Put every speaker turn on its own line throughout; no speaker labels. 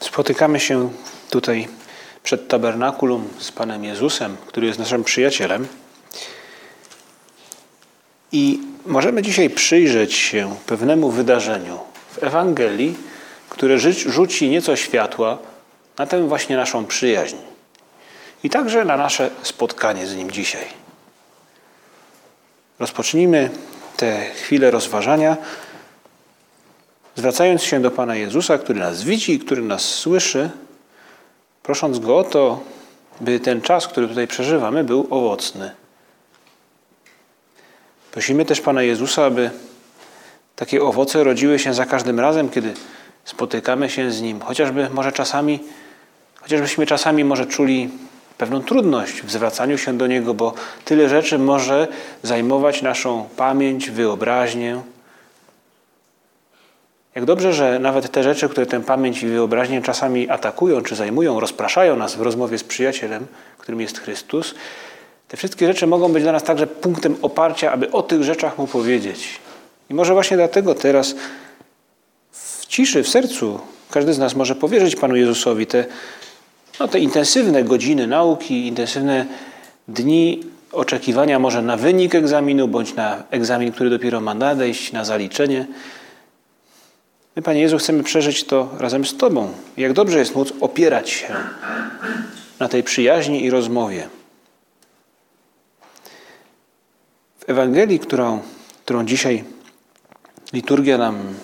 Spotykamy się tutaj przed tabernakulum z Panem Jezusem, który jest naszym przyjacielem. I możemy dzisiaj przyjrzeć się pewnemu wydarzeniu w Ewangelii, które rzuci nieco światła na tę właśnie naszą przyjaźń. I także na nasze spotkanie z Nim dzisiaj. Rozpocznijmy te chwile rozważania zwracając się do Pana Jezusa, który nas widzi i który nas słyszy, prosząc Go o to, by ten czas, który tutaj przeżywamy, był owocny. Prosimy też Pana Jezusa, aby takie owoce rodziły się za każdym razem, kiedy spotykamy się z Nim. Chociażby może czasami, chociażbyśmy czasami może czuli pewną trudność w zwracaniu się do Niego, bo tyle rzeczy może zajmować naszą pamięć, wyobraźnię. Jak dobrze, że nawet te rzeczy, które tę pamięć i wyobraźnię czasami atakują czy zajmują, rozpraszają nas w rozmowie z przyjacielem, którym jest Chrystus, te wszystkie rzeczy mogą być dla nas także punktem oparcia, aby o tych rzeczach mu powiedzieć. I może właśnie dlatego teraz w ciszy, w sercu każdy z nas może powierzyć Panu Jezusowi te, no, te intensywne godziny nauki, intensywne dni oczekiwania może na wynik egzaminu, bądź na egzamin, który dopiero ma nadejść, na zaliczenie. My, Panie Jezu, chcemy przeżyć to razem z Tobą. Jak dobrze jest móc opierać się na tej przyjaźni i rozmowie. W Ewangelii, którą, którą dzisiaj liturgia nam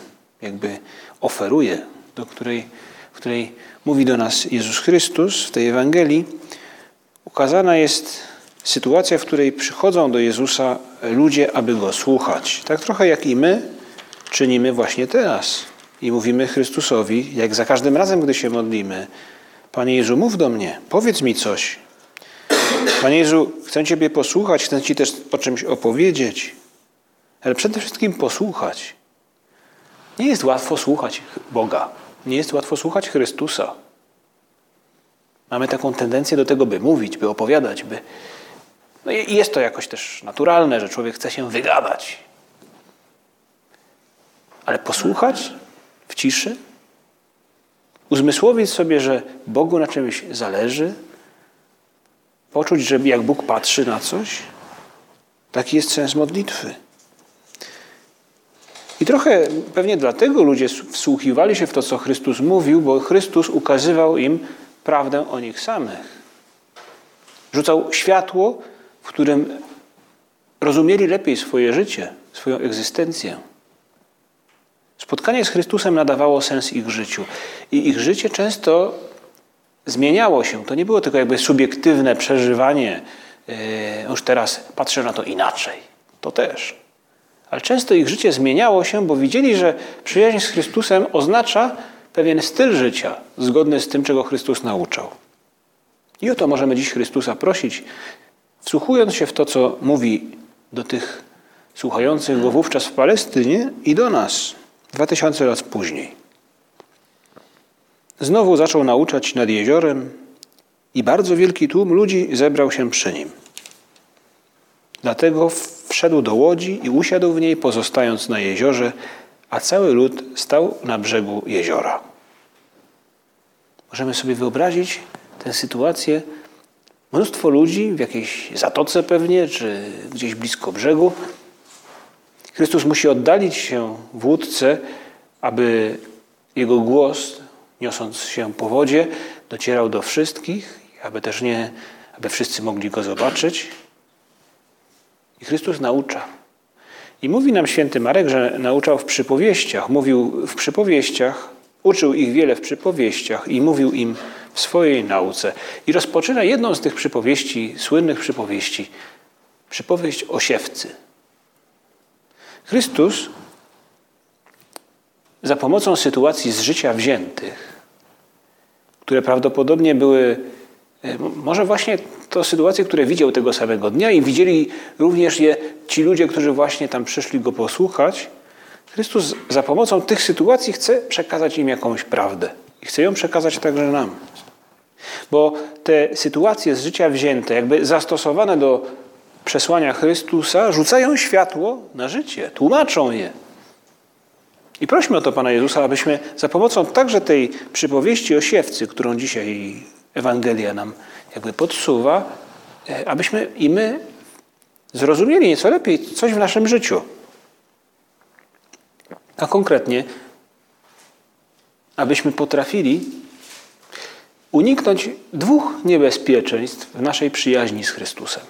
jakby oferuje, do której, w której mówi do nas Jezus Chrystus, w tej Ewangelii, ukazana jest sytuacja, w której przychodzą do Jezusa ludzie, aby Go słuchać. Tak trochę jak i my czynimy właśnie teraz. I mówimy Chrystusowi, jak za każdym razem, gdy się modlimy, Panie Jezu, mów do mnie, powiedz mi coś. Panie Jezu, chcę Ciebie posłuchać, chcę Ci też o czymś opowiedzieć, ale przede wszystkim posłuchać. Nie jest łatwo słuchać Boga, nie jest łatwo słuchać Chrystusa. Mamy taką tendencję do tego, by mówić, by opowiadać, by. No i jest to jakoś też naturalne, że człowiek chce się wygadać. Ale posłuchać w ciszy, uzmysłowić sobie, że Bogu na czymś zależy, poczuć, że jak Bóg patrzy na coś, taki jest sens modlitwy. I trochę pewnie dlatego ludzie wsłuchiwali się w to, co Chrystus mówił, bo Chrystus ukazywał im prawdę o nich samych. Rzucał światło, w którym rozumieli lepiej swoje życie, swoją egzystencję. Spotkanie z Chrystusem nadawało sens ich życiu. I ich życie często zmieniało się. To nie było tylko jakby subiektywne przeżywanie, yy, już teraz patrzę na to inaczej. To też. Ale często ich życie zmieniało się, bo widzieli, że przyjaźń z Chrystusem oznacza pewien styl życia, zgodny z tym, czego Chrystus nauczał. I o to możemy dziś Chrystusa prosić, wsłuchując się w to, co mówi do tych słuchających go wówczas w Palestynie i do nas. Dwa tysiące lat później. Znowu zaczął nauczać nad jeziorem i bardzo wielki tłum ludzi zebrał się przy nim. Dlatego wszedł do łodzi i usiadł w niej, pozostając na jeziorze, a cały lud stał na brzegu jeziora. Możemy sobie wyobrazić tę sytuację. Mnóstwo ludzi w jakiejś zatoce pewnie, czy gdzieś blisko brzegu, Chrystus musi oddalić się w łódce, aby jego głos, niosąc się po wodzie, docierał do wszystkich, aby też nie, aby wszyscy mogli go zobaczyć. I Chrystus naucza. I mówi nam święty Marek, że nauczał w przypowieściach. Mówił w przypowieściach, uczył ich wiele w przypowieściach i mówił im w swojej nauce. I rozpoczyna jedną z tych przypowieści, słynnych przypowieści, przypowieść o siewcy. Chrystus za pomocą sytuacji z życia wziętych, które prawdopodobnie były, e, może właśnie to sytuacje, które widział tego samego dnia i widzieli również je ci ludzie, którzy właśnie tam przyszli go posłuchać. Chrystus za pomocą tych sytuacji chce przekazać im jakąś prawdę i chce ją przekazać także nam. Bo te sytuacje z życia wzięte, jakby zastosowane do przesłania Chrystusa, rzucają światło na życie, tłumaczą je. I prośmy o to Pana Jezusa, abyśmy za pomocą także tej przypowieści o siewcy, którą dzisiaj Ewangelia nam jakby podsuwa, e, abyśmy i my zrozumieli nieco lepiej coś w naszym życiu. A konkretnie, abyśmy potrafili uniknąć dwóch niebezpieczeństw w naszej przyjaźni z Chrystusem.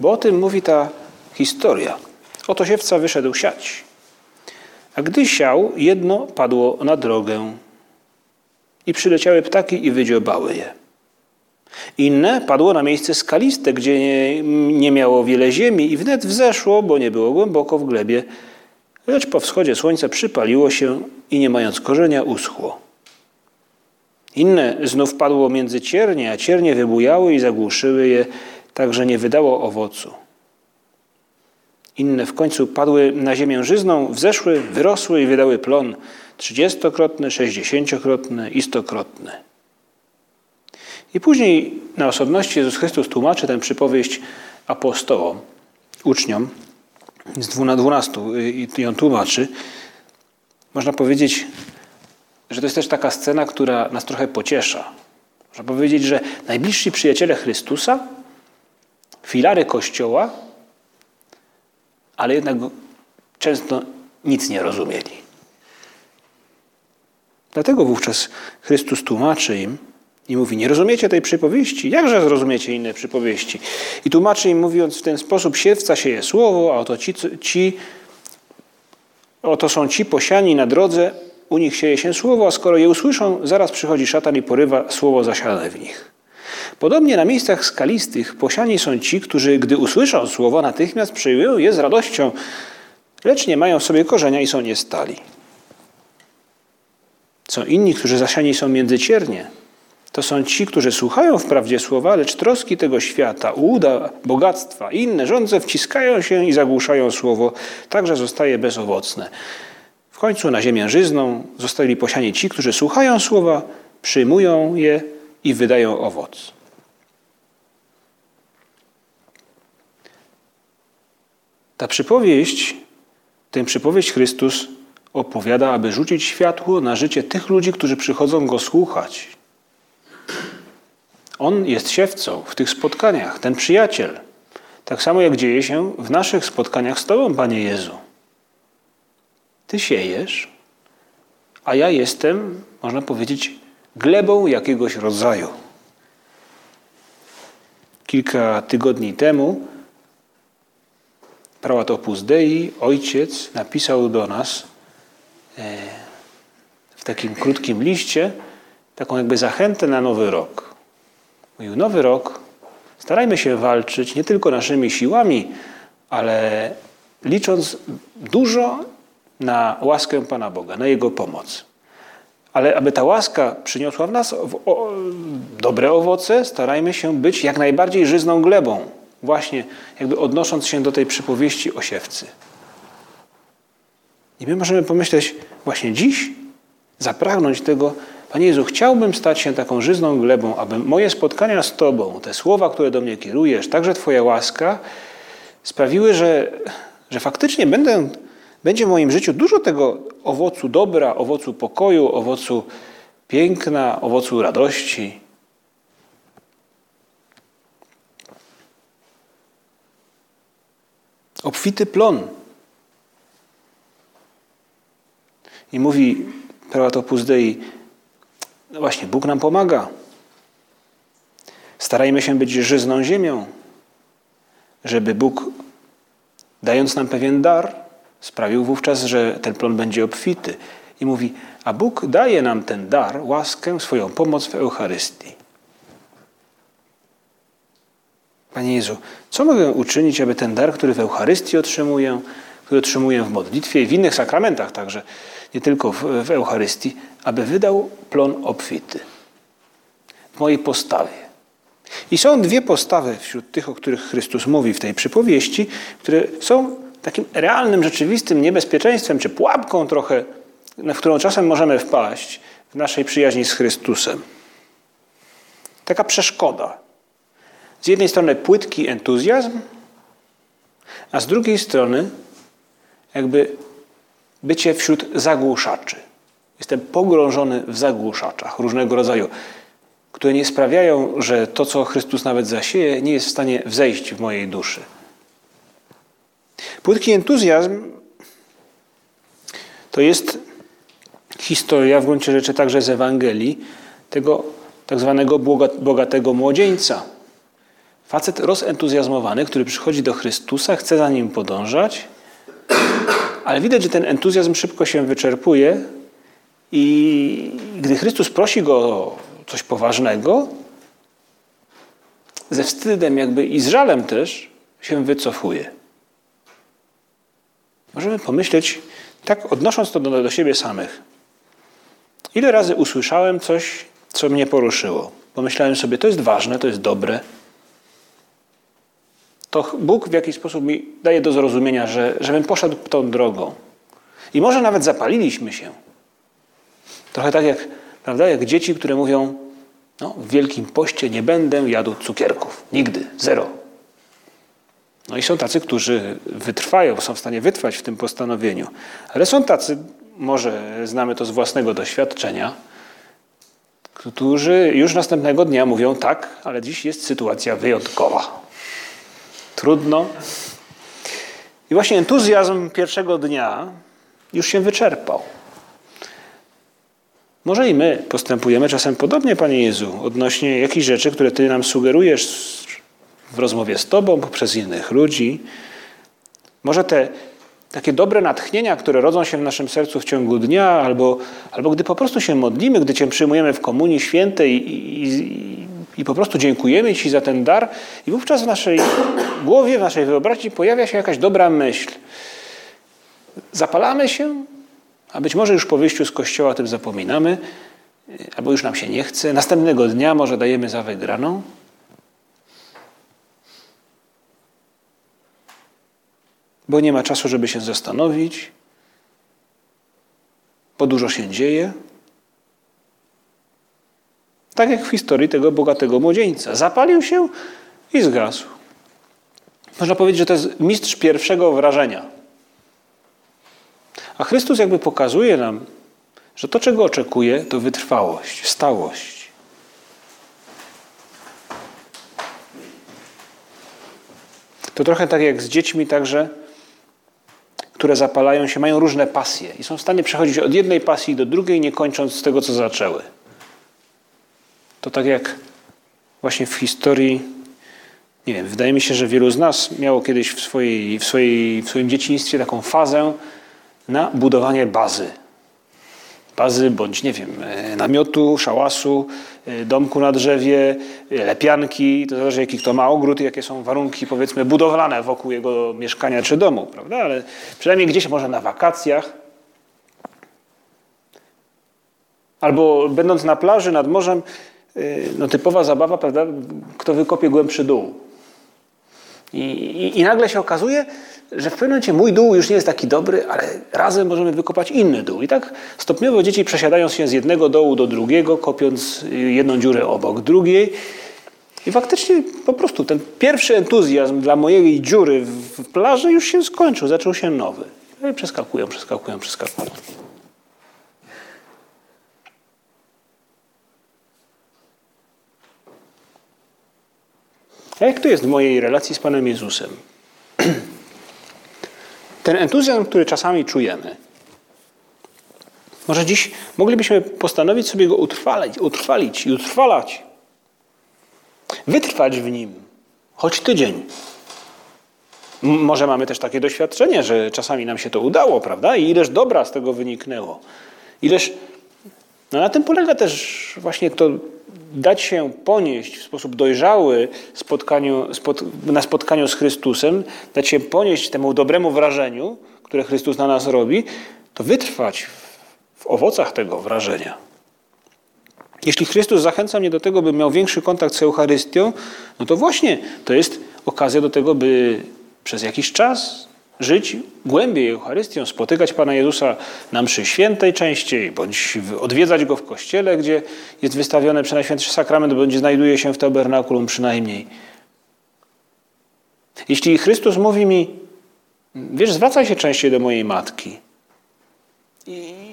Bo o tym mówi ta historia. Oto siewca wyszedł siać. A gdy siał, jedno padło na drogę i przyleciały ptaki i wydziobały je. Inne padło na miejsce skaliste, gdzie nie, nie miało wiele ziemi i wnet wzeszło, bo nie było głęboko w glebie, lecz po wschodzie słońca przypaliło się i nie mając korzenia uschło. Inne znów padło między ciernie, a ciernie wybujały i zagłuszyły je, tak że nie wydało owocu. Inne w końcu padły na ziemię żyzną, wzeszły, wyrosły i wydały plon trzydziestokrotny, sześćdziesięciokrotny i stokrotny. I później na osobności Jezus Chrystus tłumaczy tę przypowieść apostołom, uczniom z dwunastu i ją tłumaczy. Można powiedzieć, że to jest też taka scena, która nas trochę pociesza. Można powiedzieć, że najbliżsi przyjaciele Chrystusa, filary Kościoła, ale jednak często nic nie rozumieli. Dlatego wówczas Chrystus tłumaczy im i mówi: Nie rozumiecie tej przypowieści? Jakże zrozumiecie inne przypowieści? I tłumaczy im, mówiąc w ten sposób: Siewca sieje słowo, a oto ci, ci oto są ci posiani na drodze, u nich sieje się słowo, a skoro je usłyszą, zaraz przychodzi szatan i porywa słowo zasiane w nich. Podobnie na miejscach skalistych posiani są ci, którzy, gdy usłyszą słowo, natychmiast przyjmują je z radością, lecz nie mają w sobie korzenia i są niestali. Są inni, którzy zasiani są między ciernie. To są ci, którzy słuchają wprawdzie słowa, lecz troski tego świata, uda, bogactwa i inne rządze wciskają się i zagłuszają słowo, także zostaje bezowocne. W końcu na ziemię żyzną zostali posiani ci, którzy słuchają słowa, przyjmują je i wydają owoc. Ta przypowieść, tę przypowieść Chrystus opowiada, aby rzucić światło na życie tych ludzi, którzy przychodzą Go słuchać. On jest siewcą w tych spotkaniach, ten przyjaciel. Tak samo jak dzieje się w naszych spotkaniach z Tobą, Panie Jezu. Ty siejesz, a ja jestem, można powiedzieć, glebą jakiegoś rodzaju. Kilka tygodni temu prałat Opus Dei, ojciec, napisał do nas e, w takim krótkim liście taką jakby zachętę na nowy rok. Mówił, nowy rok, starajmy się walczyć nie tylko naszymi siłami, ale licząc dużo na łaskę Pana Boga, na Jego pomoc. Ale aby ta łaska przyniosła w nas dobre owoce, starajmy się być jak najbardziej żyzną glebą, właśnie jakby odnosząc się do tej przypowieści o siewcy. I my możemy pomyśleć właśnie dziś, zapragnąć tego, Panie Jezu, chciałbym stać się taką żyzną glebą, aby moje spotkania z Tobą, te słowa, które do mnie kierujesz, także Twoja łaska, sprawiły, że, że faktycznie będę, będzie w moim życiu dużo tego owocu dobra, owocu pokoju, owocu piękna, owocu radości. Obfity plon. I mówi prałat Opus Dei, no właśnie, Bóg nam pomaga. Starajmy się być żyzną ziemią, żeby Bóg, dając nam pewien dar, sprawił wówczas, że ten plon będzie obfity. I mówi, a Bóg daje nam ten dar, łaskę, swoją pomoc w Eucharystii. Panie Jezu, co mogę uczynić, aby ten dar, który w Eucharystii otrzymuję, który otrzymuję w modlitwie i w innych sakramentach także, nie tylko w, w Eucharystii, aby wydał plon obfity w mojej postawie. I są dwie postawy wśród tych, o których Chrystus mówi w tej przypowieści, które są takim realnym, rzeczywistym niebezpieczeństwem, czy pułapką trochę, na którą czasem możemy wpaść w naszej przyjaźni z Chrystusem. Taka przeszkoda. Z jednej strony płytki entuzjazm, a z drugiej strony jakby bycie wśród zagłuszaczy. Jestem pogrążony w zagłuszaczach różnego rodzaju, które nie sprawiają, że to, co Chrystus nawet zasieje, nie jest w stanie wzejść w mojej duszy. Płytki entuzjazm to jest historia w gruncie rzeczy także z Ewangelii tego tak zwanego bogatego młodzieńca. Facet rozentuzjazmowany, który przychodzi do Chrystusa, chce za nim podążać, ale widać, że ten entuzjazm szybko się wyczerpuje i gdy Chrystus prosi go o coś poważnego, ze wstydem jakby i z żalem też się wycofuje. Możemy pomyśleć, tak odnosząc to do, do siebie samych. Ile razy usłyszałem coś, co mnie poruszyło? Pomyślałem sobie, to jest ważne, to jest dobre. To Bóg w jakiś sposób mi daje do zrozumienia, że, żebym poszedł tą drogą. I może nawet zapaliliśmy się. Trochę tak jak, prawda, jak dzieci, które mówią, no, w Wielkim Poście nie będę jadł cukierków. Nigdy. Zero. No i są tacy, którzy wytrwają, są w stanie wytrwać w tym postanowieniu. Ale są tacy, może znamy to z własnego doświadczenia, którzy już następnego dnia mówią tak, ale dziś jest sytuacja wyjątkowa. Trudno. I właśnie entuzjazm pierwszego dnia już się wyczerpał. Może i my postępujemy czasem podobnie, Panie Jezu, odnośnie jakichś rzeczy, które Ty nam sugerujesz w rozmowie z Tobą, poprzez innych ludzi. Może te takie dobre natchnienia, które rodzą się w naszym sercu w ciągu dnia, albo, albo gdy po prostu się modlimy, gdy Cię przyjmujemy w Komunii Świętej i, i, i po prostu dziękujemy Ci za ten dar, i wówczas w naszej głowie, w naszej wyobraźni pojawia się jakaś dobra myśl. Zapalamy się, a być może już po wyjściu z kościoła o tym zapominamy, albo już nam się nie chce. Następnego dnia może dajemy za wygraną. Bo nie ma czasu, żeby się zastanowić, bo dużo się dzieje. Tak jak w historii tego bogatego młodzieńca. Zapalił się i zgasł. Można powiedzieć, że to jest mistrz pierwszego wrażenia. A Chrystus jakby pokazuje nam, że to, czego oczekuje, to wytrwałość, stałość. To trochę tak jak z dziećmi także które zapalają się, mają różne pasje i są w stanie przechodzić od jednej pasji do drugiej, nie kończąc z tego, co zaczęły. To tak jak właśnie w historii, nie wiem, wydaje mi się, że wielu z nas miało kiedyś w, swojej, w, swojej, w swoim dzieciństwie taką fazę na budowanie bazy bazy, bądź nie wiem, e, namiotu, szałasu, e, domku na drzewie, e, lepianki, to zależy jaki kto ma ogród i jakie są warunki powiedzmy budowlane wokół jego mieszkania czy domu, prawda? Ale przynajmniej gdzieś może na wakacjach albo będąc na plaży nad morzem, no typowa zabawa, prawda? Kto wykopie głębszy dół. I, i, I, nagle się okazuje, że w pewnym momencie mój dół już nie jest taki dobry, ale razem możemy wykopać inny dół. I tak stopniowo dzieci przesiadają się z jednego dołu do drugiego, kopiąc jedną dziurę obok drugiej. I faktycznie po prostu ten pierwszy entuzjazm dla mojej dziury w plaży już się skończył, zaczął się nowy. No I przeskakują, przeskakują, przeskakują. A jak to jest w mojej relacji z Panem Jezusem? Ten entuzjazm, który czasami czujemy, może dziś moglibyśmy postanowić sobie go utrwalić, utrwalić i utrwalać. Wytrwać w nim, choć tydzień. Może mamy też takie doświadczenie, że czasami nam się to udało, prawda? I ileż dobra z tego wyniknęło. Ileż. No na tym polega też właśnie to dać się ponieść w sposób dojrzały spotkaniu, spot, na spotkaniu z Chrystusem, dać się ponieść temu dobremu wrażeniu, które Chrystus na nas robi, to wytrwać w owocach tego wrażenia. Jeśli Chrystus zachęca mnie do tego, bym miał większy kontakt z Eucharystią, no to właśnie to jest okazja do tego, by przez jakiś czas żyć głębiej Eucharystią, spotykać Pana Jezusa na mszy świętej częściej, bądź odwiedzać Go w kościele, gdzie jest wystawiony Przenajświętszy Sakrament, bądź znajduje się w tabernakulum przynajmniej. Jeśli Chrystus mówi mi, wiesz, zwracaj się częściej do mojej matki,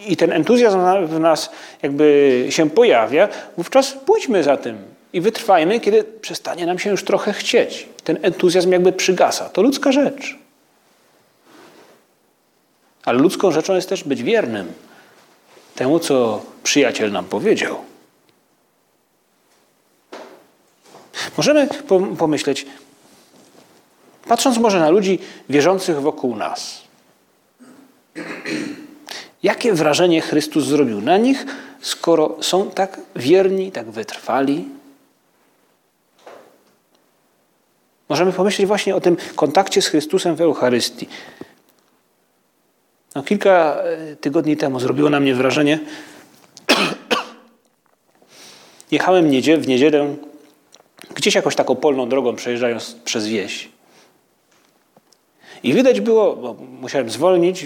i ten entuzjazm w nas jakby się pojawia, wówczas pójdźmy za tym i wytrwajmy, kiedy przestanie nam się już trochę chcieć. Ten entuzjazm jakby przygasa. To ludzka rzecz. Ale ludzką rzeczą jest też być wiernym temu, co przyjaciel nam powiedział. Możemy pomyśleć, patrząc może na ludzi wierzących wokół nas, jakie wrażenie Chrystus zrobił na nich, skoro są tak wierni, tak wytrwali? Możemy pomyśleć właśnie o tym kontakcie z Chrystusem w Eucharystii. No, kilka e, tygodni temu zrobiło na mnie wrażenie. Jechałem w niedzielę gdzieś jakoś taką polną drogą, przejeżdżając przez wieś. I widać było, bo musiałem zwolnić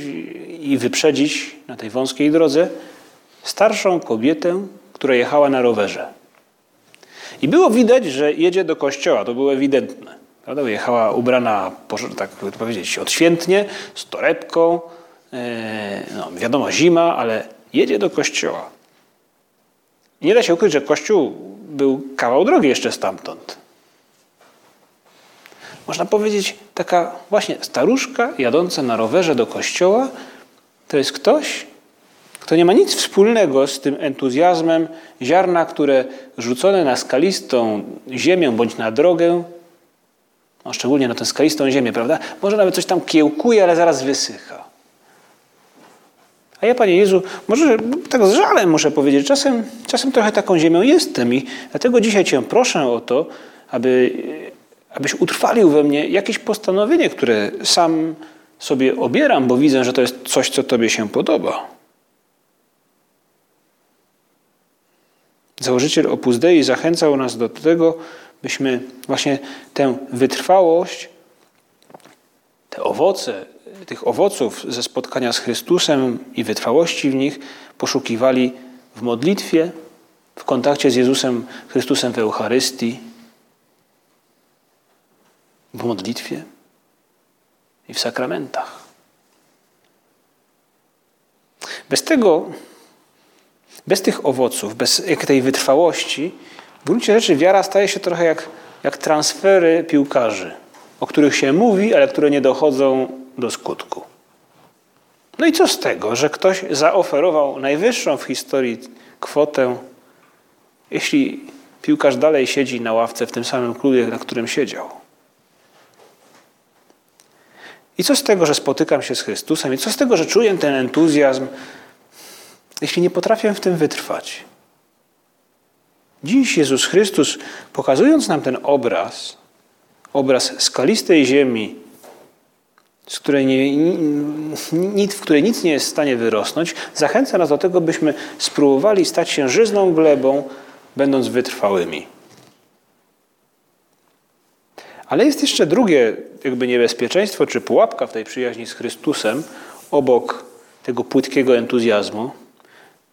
i wyprzedzić na tej wąskiej drodze starszą kobietę, która jechała na rowerze. I było widać, że jedzie do kościoła, to było ewidentne. Prawda? Jechała ubrana, tak powiedzieć, odświętnie, z torebką, no, wiadomo, zima, ale jedzie do kościoła. Nie da się ukryć, że kościół był kawał drogi jeszcze stamtąd można powiedzieć, taka właśnie staruszka jadąca na rowerze do kościoła, to jest ktoś, kto nie ma nic wspólnego z tym entuzjazmem ziarna, które rzucone na skalistą ziemię bądź na drogę, no szczególnie na tę skalistą ziemię, prawda? Może nawet coś tam kiełkuje, ale zaraz wysycha. Ja, Panie Jezu, może tak z żalem muszę powiedzieć, czasem, czasem trochę taką ziemią jestem i dlatego dzisiaj Cię proszę o to, aby abyś utrwalił we mnie jakieś postanowienie, które sam sobie obieram, bo widzę, że to jest coś, co Tobie się podoba. Założyciel Opus Dei zachęcał nas do tego, byśmy właśnie tę wytrwałość, te owoce, tych owoców ze spotkania z Chrystusem i wytrwałości w nich poszukiwali w modlitwie, w kontakcie z Jezusem Chrystusem w Eucharystii, w modlitwie i w sakramentach. Bez tego, bez tych owoców, bez tej wytrwałości, w gruncie rzeczy wiara staje się trochę jak, jak transfery piłkarzy, o których się mówi, ale które nie dochodzą do skutku. No i co z tego, że ktoś zaoferował najwyższą w historii kwotę, jeśli piłkarz dalej siedzi na ławce w tym samym klubie, na którym siedział? I co z tego, że spotykam się z Chrystusem? I co z tego, że czuję ten entuzjazm, jeśli nie potrafię w tym wytrwać? Dziś Jezus Chrystus, pokazując nam ten obraz, obraz skalistej ziemi, z której nie, nic, w której nic nie jest w stanie wyrosnąć, zachęca nas do tego, byśmy spróbowali stać się żyzną glebą, będąc wytrwałymi. Ale jest jeszcze drugie jakby niebezpieczeństwo czy pułapka w tej przyjaźni z Chrystusem, obok tego płytkiego entuzjazmu,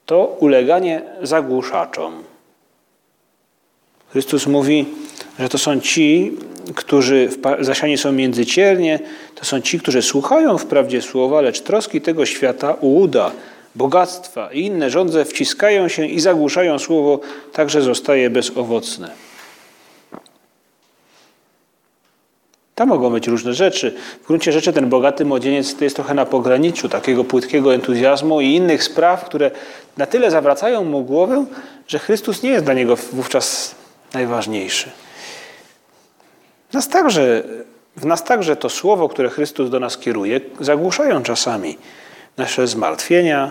to uleganie zagłuszaczom. Chrystus mówi, że to są ci, którzy zasiani są między ciernie, to są ci, którzy słuchają wprawdzie słowa, lecz troski tego świata, ułuda, bogactwa i inne żądze wciskają się i zagłuszają słowo, także zostaje bezowocne. Tam mogą być różne rzeczy. W gruncie rzeczy ten bogaty młodzieniec to jest trochę na pograniczu takiego płytkiego entuzjazmu i innych spraw, które na tyle zawracają mu głowę, że Chrystus nie jest dla niego wówczas najważniejszy. Nas także, w nas także to słowo, które Chrystus do nas kieruje, zagłuszają czasami nasze zmartwienia,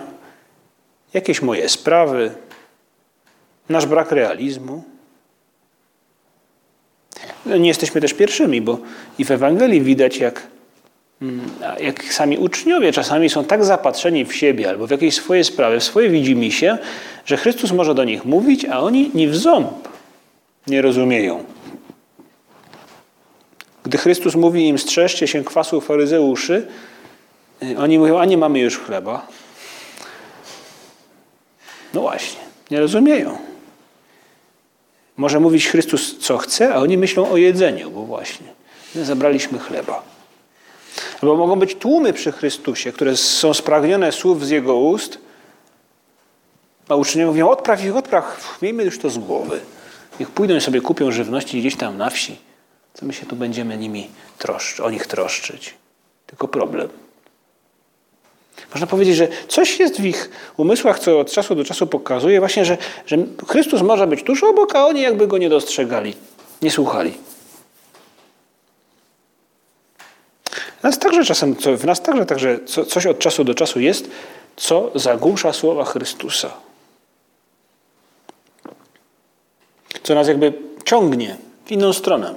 jakieś moje sprawy, nasz brak realizmu. Nie jesteśmy też pierwszymi, bo i w Ewangelii widać, jak mm, jak sami uczniowie czasami są tak zapatrzeni w siebie albo w jakieś swoje sprawy, w swoje widzimisię, że Chrystus może do nich mówić, a oni ni w ząb nie rozumieją. Gdy Chrystus mówi im strzeżcie się kwasu faryzeuszy, y, oni mówią, a nie mamy już chleba. No właśnie, nie rozumieją. Może mówić Chrystus co chce, a oni myślą o jedzeniu, bo właśnie my zabraliśmy chleba. Albo mogą być tłumy przy Chrystusie, które są spragnione słów z Jego ust, a uczniowie mówią, odpraw ich, odpraw, miejmy już to z głowy. Niech pójdą i sobie kupią żywności gdzieś tam na wsi. Co my się tu będziemy nimi troszczyć, o nich troszczyć? Tylko problem. Można powiedzieć, że coś jest w ich umysłach, co od czasu do czasu pokazuje właśnie, że, że Chrystus może być tuż obok, a oni jakby go nie dostrzegali, nie słuchali. Nas także czasem, w nas także, także coś od czasu do czasu jest, co zagłusza słowa Chrystusa. Co nas jakby ciągnie w inną stronę.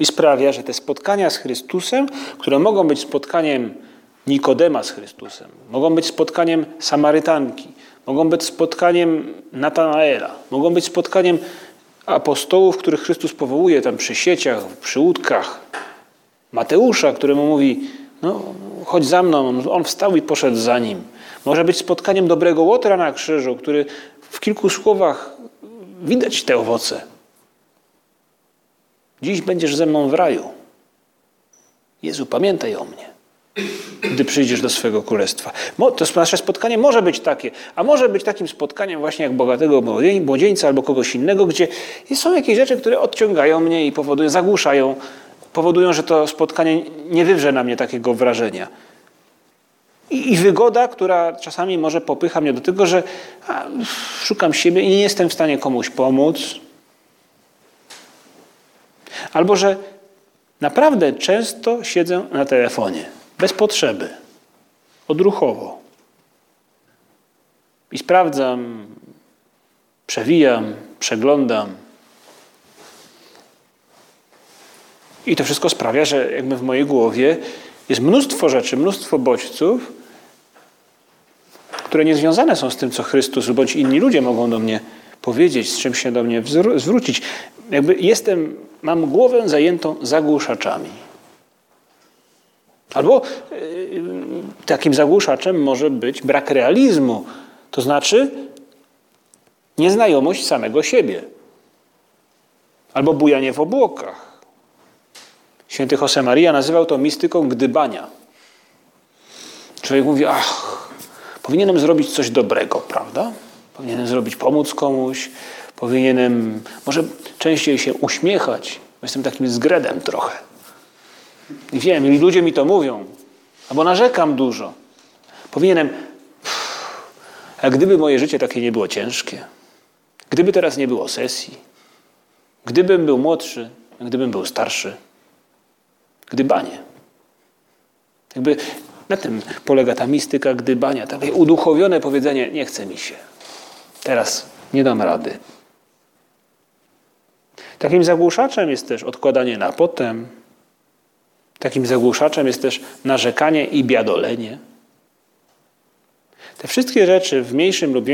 I sprawia, że te spotkania z Chrystusem, które mogą być spotkaniem Nikodema z Chrystusem, mogą być spotkaniem Samarytanki, mogą być spotkaniem Natanaela, mogą być spotkaniem apostołów, których Chrystus powołuje tam przy sieciach, przy łódkach. Mateusza, któremu mówi, no chodź za mną, on wstał i poszedł za nim. Może być spotkaniem dobrego Łotra na krzyżu, który w kilku słowach widać te owoce. Dziś będziesz ze mną w raju. Jezu, pamiętaj o mnie gdy przyjdziesz do swego królestwa. To nasze spotkanie może być takie, a może być takim spotkaniem właśnie jak bogatego młodzieńca albo kogoś innego, gdzie są jakieś rzeczy, które odciągają mnie i powodują, zagłuszają, powodują, że to spotkanie nie wywrze na mnie takiego wrażenia. I, i wygoda, która czasami może popycha mnie do tego, że a, szukam siebie i nie jestem w stanie komuś pomóc. Albo że naprawdę często siedzę na telefonie bez potrzeby, odruchowo. I sprawdzam, przewijam, przeglądam. I to wszystko sprawia, że jakby w mojej głowie jest mnóstwo rzeczy, mnóstwo bodźców, które nie związane są z tym, co Chrystus bądź inni ludzie mogą do mnie powiedzieć, z czym się do mnie zwrócić. Jakby jestem, mam głowę zajętą zagłuszaczami. Albo y, takim zagłuszaczem może być brak realizmu, to znaczy nieznajomość samego siebie. Albo bujanie w obłokach. Święty Josemaria nazywał to mistyką gdybania. Człowiek mówi, ach, powinienem zrobić coś dobrego, prawda? Powinienem zrobić, pomóc komuś, powinienem może częściej się uśmiechać, bo jestem takim zgredem trochę. I wiem, i ludzie mi to mówią, albo narzekam dużo. Powinienem. A gdyby moje życie takie nie było ciężkie, gdyby teraz nie było sesji, gdybym był młodszy, gdybym był starszy, gdybanie. Jakby na tym polega ta mistyka gdybania, takie uduchowione powiedzenie: Nie chce mi się. Teraz nie dam rady. Takim zagłuszaczem jest też odkładanie na potem, Takim zagłuszaczem jest też narzekanie i biadolenie. Te wszystkie rzeczy w mniejszym lub,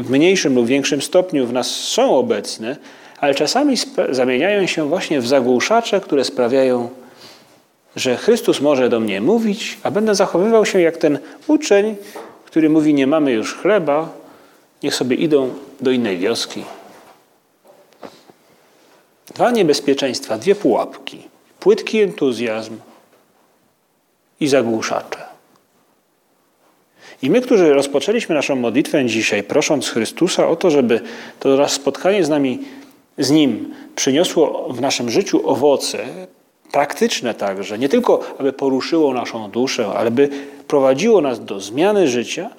w mniejszym lub większym stopniu w nas są obecne, ale czasami zamieniają się właśnie w zagłuszacze, które sprawiają, że Chrystus może do mnie mówić, a będę zachowywał się jak ten uczeń, który mówi: Nie mamy już chleba, niech sobie idą do innej wioski. Dwa niebezpieczeństwa, dwie pułapki płytki entuzjazm i zagłuszacze. I my, którzy rozpoczęliśmy naszą modlitwę dzisiaj, prosząc Chrystusa o to, żeby to spotkanie z nami, z Nim przyniosło w naszym życiu owoce, praktyczne także, nie tylko aby poruszyło naszą duszę, ale by prowadziło nas do zmiany życia,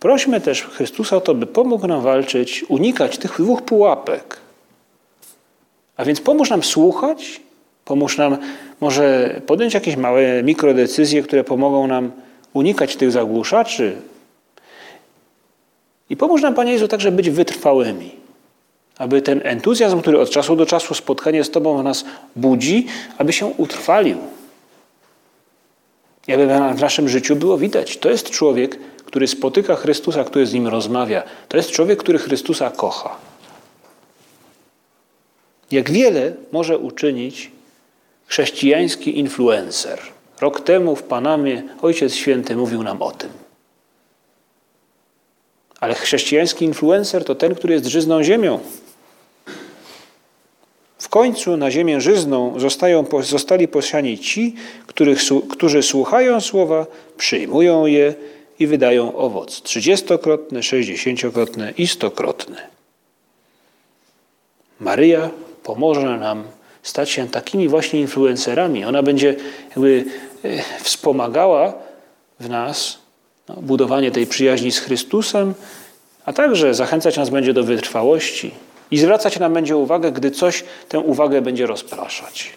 prośmy też Chrystusa o to, by pomógł nam walczyć, unikać tych dwóch pułapek. A więc pomóż nam słuchać Pomóż nam może podjąć jakieś małe mikrodecyzje, które pomogą nam unikać tych zagłuszaczy. I pomóż nam, Panie Jezu, także być wytrwałymi. Aby ten entuzjazm, który od czasu do czasu spotkanie z Tobą w nas budzi, aby się utrwalił. Jakby w naszym życiu było widać, to jest człowiek, który spotyka Chrystusa, który z nim rozmawia. To jest człowiek, który Chrystusa kocha. Jak wiele może uczynić chrześcijański influencer. Rok temu w Panamie Ojciec Święty mówił nam o tym. Ale chrześcijański influencer to ten, który jest żyzną ziemią. W końcu na ziemię żyzną zostają, zostali posiani ci, których, którzy słuchają słowa, przyjmują je i wydają owoc trzydziestokrotny, sześćdziesięciokrotny i stokrotny. Maryja pomoże nam stać się takimi właśnie influencerami. Ona będzie jakby e, wspomagała w nas no, budowanie tej przyjaźni z Chrystusem, a także zachęcać nas będzie do wytrwałości i zwracać nam będzie uwagę, gdy coś tę uwagę będzie rozpraszać.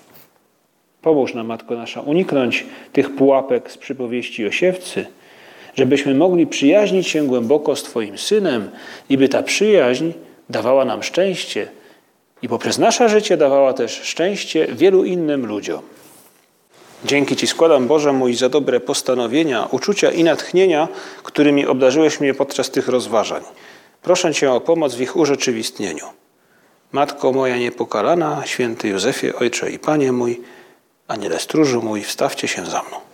Pomóż nam, Matko Nasza, uniknąć tych pułapek z przypowieści o siewcy, żebyśmy mogli przyjaźnić się głęboko z Twoim Synem i by ta przyjaźń dawała nam szczęście i poprzez nasze życie dawała też szczęście wielu innym ludziom. Dzięki Ci składam, Boże mój, za dobre postanowienia, uczucia i natchnienia, którymi obdarzyłeś mnie podczas tych rozważań. Proszę Cię o pomoc w ich urzeczywistnieniu. Matko moja niepokalana, święty Józefie, Ojcze i Panie mój, Aniele stróżu mój, wstawcie się za mną.